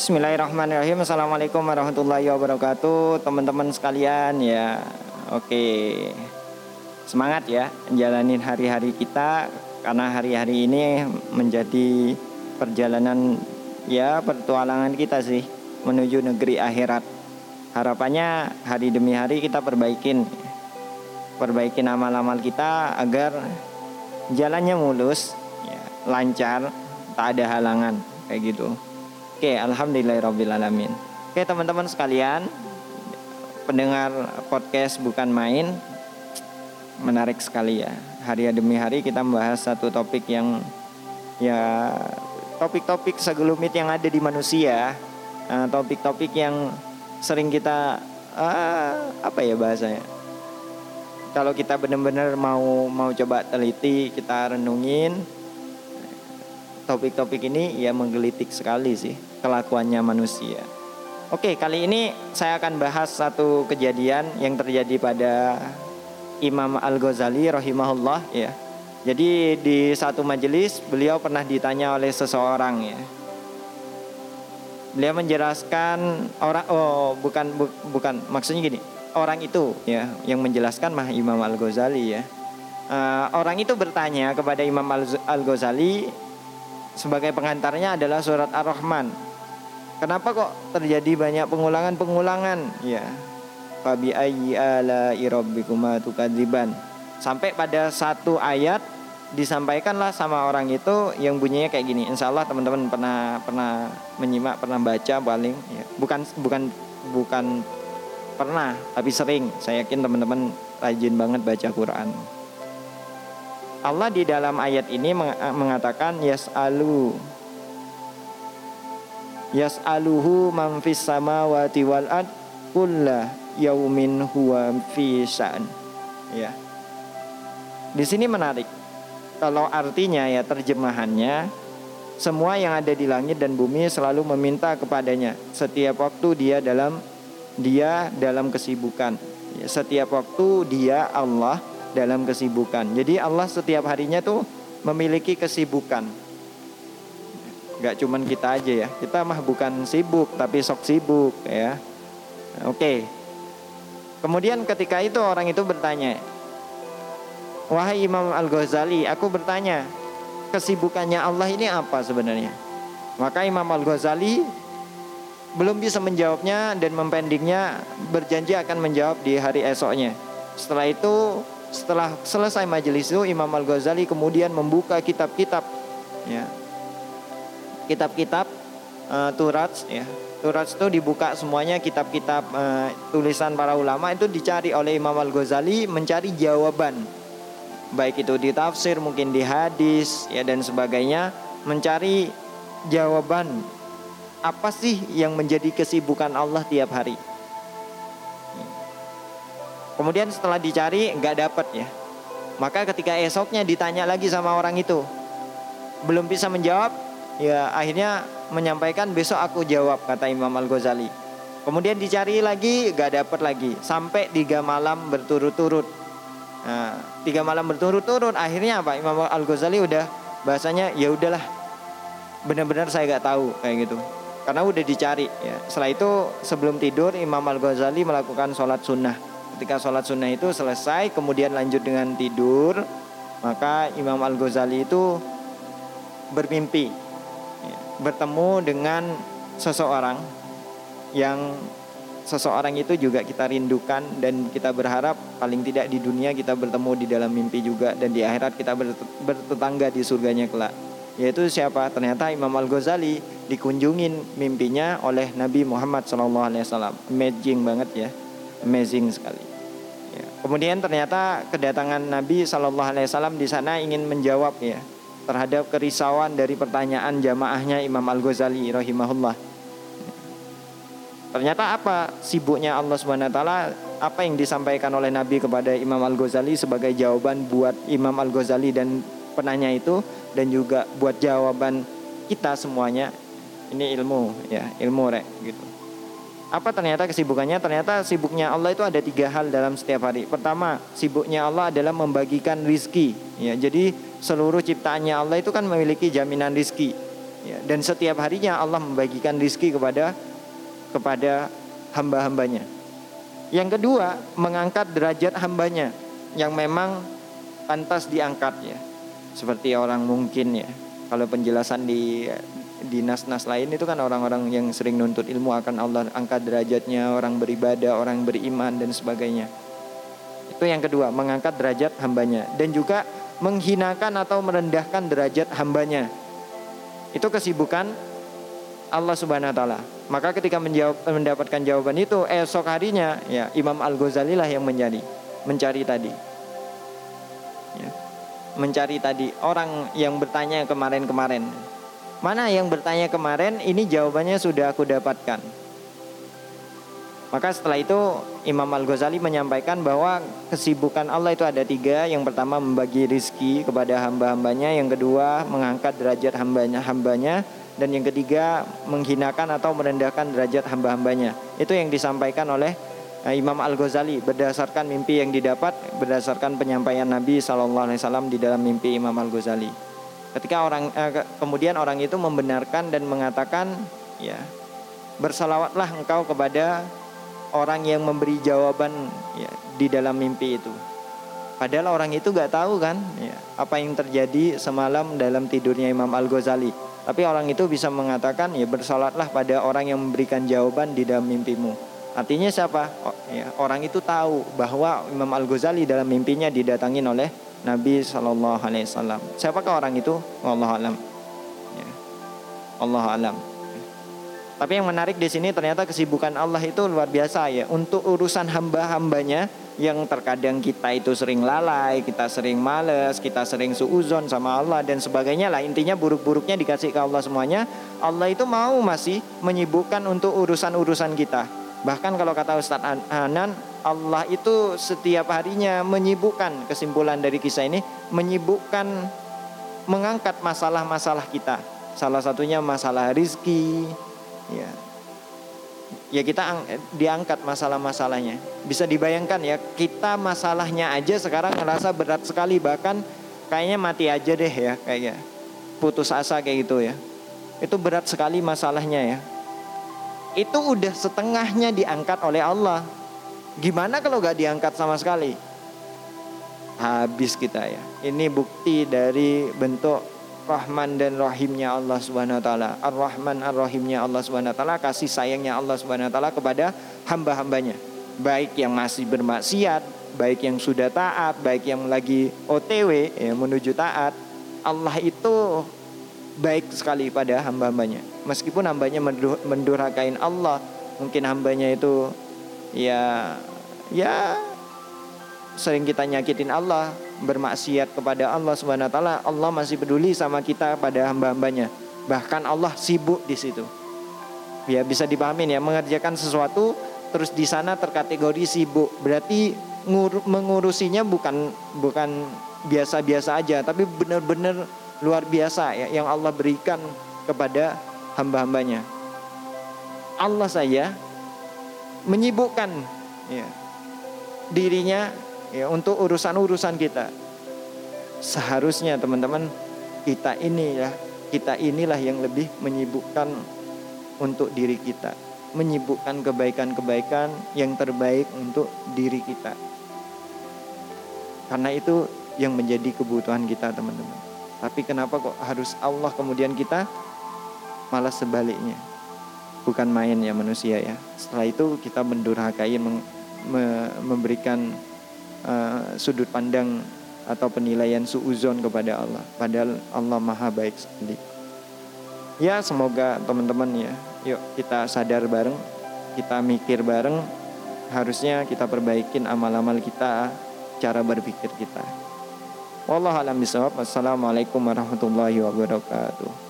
Bismillahirrahmanirrahim. Assalamualaikum warahmatullahi wabarakatuh. Teman-teman sekalian ya Oke. Semangat ya Jalanin hari-hari kita Karena hari-hari ini menjadi Perjalanan Ya pertualangan kita sih Menuju negeri akhirat. Harapannya hari demi hari kita perbaikin Perbaikin amal-amal kita Agar Jalannya mulus ya, Lancar Tak ada halangan Kayak gitu Oke, alhamdulillahirobbilalamin. Oke, teman-teman sekalian, pendengar podcast bukan main, menarik sekali ya. Hari demi hari kita membahas satu topik yang ya topik-topik segelumit yang ada di manusia, eh, topik-topik yang sering kita uh, apa ya bahasanya? Kalau kita benar-benar mau mau coba teliti, kita renungin topik-topik ini ya menggelitik sekali sih kelakuannya manusia. Oke, kali ini saya akan bahas satu kejadian yang terjadi pada Imam Al-Ghazali rahimahullah ya. Jadi di satu majelis beliau pernah ditanya oleh seseorang ya. Beliau menjelaskan orang oh bukan bu, bukan maksudnya gini. Orang itu ya yang menjelaskan mah Imam Al-Ghazali ya. Uh, orang itu bertanya kepada Imam Al-Ghazali sebagai pengantarnya adalah surat Ar-Rahman Kenapa kok terjadi banyak pengulangan-pengulangan? Ya. Fabi ayyi ala rabbikuma tukadziban. Sampai pada satu ayat disampaikanlah sama orang itu yang bunyinya kayak gini. Insya Allah teman-teman pernah pernah menyimak, pernah baca paling. Ya. Bukan bukan bukan pernah, tapi sering. Saya yakin teman-teman rajin banget baca Quran. Allah di dalam ayat ini mengatakan yas'alu yas'aluhu man fis samawati wal ard kulla yaumin huwa fi sa'an. Ya. Di sini menarik. Kalau artinya ya terjemahannya semua yang ada di langit dan bumi selalu meminta kepadanya setiap waktu dia dalam dia dalam kesibukan. Ya, setiap waktu dia Allah dalam kesibukan. Jadi Allah setiap harinya tuh memiliki kesibukan nggak cuman kita aja ya. Kita mah bukan sibuk tapi sok sibuk ya. Oke. Kemudian ketika itu orang itu bertanya wahai Imam Al Ghazali aku bertanya kesibukannya Allah ini apa sebenarnya? Maka Imam Al Ghazali belum bisa menjawabnya dan mempendingnya berjanji akan menjawab di hari esoknya. Setelah itu setelah selesai majelis itu Imam Al Ghazali kemudian membuka kitab-kitab ya kitab-kitab uh, Turats ya. Turats itu dibuka semuanya kitab-kitab uh, tulisan para ulama itu dicari oleh Imam Al-Ghazali mencari jawaban. Baik itu di tafsir, mungkin di hadis ya dan sebagainya, mencari jawaban apa sih yang menjadi kesibukan Allah tiap hari. Kemudian setelah dicari nggak dapat ya. Maka ketika esoknya ditanya lagi sama orang itu, belum bisa menjawab, ya akhirnya menyampaikan besok aku jawab kata Imam Al Ghazali kemudian dicari lagi gak dapet lagi. Sampai tiga malam berturut-turut. Nah, tiga malam berturut-turut akhirnya apa? Imam Al Ghazali udah bahasanya ya udahlah benar-benar saya gak tahu kayak gitu. Karena udah dicari ya. Setelah itu sebelum tidur Imam Al Ghazali melakukan sholat sunnah. Ketika sholat sunnah itu selesai kemudian lanjut dengan tidur maka Imam Al Ghazali itu bermimpi bertemu dengan seseorang yang seseorang itu juga kita rindukan dan kita berharap paling tidak di dunia kita bertemu di dalam mimpi juga dan di akhirat kita bertetangga di surganya kelak. Yaitu siapa? Ternyata Imam Al Ghazali dikunjungin mimpinya oleh Nabi Muhammad SAW. Amazing banget ya, amazing sekali. Ya. Kemudian ternyata kedatangan Nabi SAW di sana ingin menjawab ya terhadap kerisauan dari pertanyaan jamaahnya Imam Al-Ghazali rahimahullah. Ternyata apa sibuknya Allah Subhanahu wa taala? Apa yang disampaikan oleh Nabi kepada Imam Al-Ghazali sebagai jawaban buat Imam Al-Ghazali dan penanya itu dan juga buat jawaban kita semuanya? Ini ilmu ya ilmu rek gitu. Apa ternyata kesibukannya? Ternyata sibuknya Allah itu ada tiga hal dalam setiap hari. Pertama sibuknya Allah adalah membagikan rizki ya. Jadi seluruh ciptaannya Allah itu kan memiliki jaminan rizki Ya, dan setiap harinya Allah membagikan rizki kepada kepada hamba-hambanya. Yang kedua, mengangkat derajat hambanya yang memang pantas diangkat ya. Seperti orang mungkin ya. Kalau penjelasan di di nas-nas lain itu kan orang-orang yang sering nuntut ilmu akan Allah angkat derajatnya, orang beribadah, orang beriman dan sebagainya. Itu yang kedua, mengangkat derajat hambanya dan juga menghinakan atau merendahkan derajat hambanya. Itu kesibukan Allah Subhanahu wa taala. Maka ketika menjawab, mendapatkan jawaban itu esok harinya ya Imam Al-Ghazali lah yang menjadi mencari tadi. Ya. Mencari tadi orang yang bertanya kemarin-kemarin. Mana yang bertanya kemarin ini jawabannya sudah aku dapatkan. Maka setelah itu Imam Al-Ghazali menyampaikan bahwa kesibukan Allah itu ada tiga. Yang pertama membagi rizki kepada hamba-hambanya. Yang kedua mengangkat derajat hambanya, hambanya. Dan yang ketiga menghinakan atau merendahkan derajat hamba-hambanya. Itu yang disampaikan oleh eh, Imam Al-Ghazali berdasarkan mimpi yang didapat berdasarkan penyampaian Nabi Wasallam di dalam mimpi Imam Al-Ghazali. Ketika orang eh, kemudian orang itu membenarkan dan mengatakan ya bersalawatlah engkau kepada orang yang memberi jawaban ya, di dalam mimpi itu. Padahal orang itu gak tahu kan ya, apa yang terjadi semalam dalam tidurnya Imam Al Ghazali. Tapi orang itu bisa mengatakan ya bersolatlah pada orang yang memberikan jawaban di dalam mimpimu. Artinya siapa? Oh, ya, orang itu tahu bahwa Imam Al Ghazali dalam mimpinya didatangin oleh Nabi Shallallahu Alaihi Wasallam. Siapakah orang itu? Allah alam. Ya. Allah alam. Tapi yang menarik di sini ternyata kesibukan Allah itu luar biasa ya. Untuk urusan hamba-hambanya yang terkadang kita itu sering lalai, kita sering males, kita sering suuzon sama Allah dan sebagainya lah. Intinya buruk-buruknya dikasih ke Allah semuanya. Allah itu mau masih menyibukkan untuk urusan-urusan kita. Bahkan kalau kata Ustadz Hanan, Allah itu setiap harinya menyibukkan kesimpulan dari kisah ini, menyibukkan mengangkat masalah-masalah kita. Salah satunya masalah rizki, ya. Ya kita diangkat masalah-masalahnya. Bisa dibayangkan ya kita masalahnya aja sekarang ngerasa berat sekali. Bahkan kayaknya mati aja deh ya kayak putus asa kayak gitu ya. Itu berat sekali masalahnya ya. Itu udah setengahnya diangkat oleh Allah. Gimana kalau gak diangkat sama sekali? Habis kita ya. Ini bukti dari bentuk Rahman dan Rahimnya Allah Subhanahu wa taala. Ar-Rahman Ar-Rahimnya Allah Subhanahu wa taala, kasih sayangnya Allah Subhanahu wa taala kepada hamba-hambanya. Baik yang masih bermaksiat, baik yang sudah taat, baik yang lagi OTW ya, menuju taat. Allah itu baik sekali pada hamba-hambanya. Meskipun hambanya mendurhakain Allah, mungkin hambanya itu ya ya sering kita nyakitin Allah, bermaksiat kepada Allah Subhanahu wa taala, Allah masih peduli sama kita pada hamba-hambanya. Bahkan Allah sibuk di situ. Ya bisa dipahami ya, mengerjakan sesuatu terus di sana terkategori sibuk. Berarti ngur, mengurusinya bukan bukan biasa-biasa aja, tapi benar-benar luar biasa ya yang Allah berikan kepada hamba-hambanya. Allah saya menyibukkan ya, dirinya ya untuk urusan-urusan kita. Seharusnya teman-teman kita ini ya, kita inilah yang lebih menyibukkan untuk diri kita, menyibukkan kebaikan-kebaikan yang terbaik untuk diri kita. Karena itu yang menjadi kebutuhan kita, teman-teman. Tapi kenapa kok harus Allah kemudian kita malah sebaliknya? Bukan main ya manusia ya. Setelah itu kita mendurhakai memberikan uh, sudut pandang atau penilaian suuzon kepada Allah. Padahal Allah maha baik sekali. Ya semoga teman-teman ya, yuk kita sadar bareng, kita mikir bareng, harusnya kita perbaikin amal-amal kita, cara berpikir kita. Wallahu a'lam bishawab. Wassalamualaikum warahmatullahi wabarakatuh.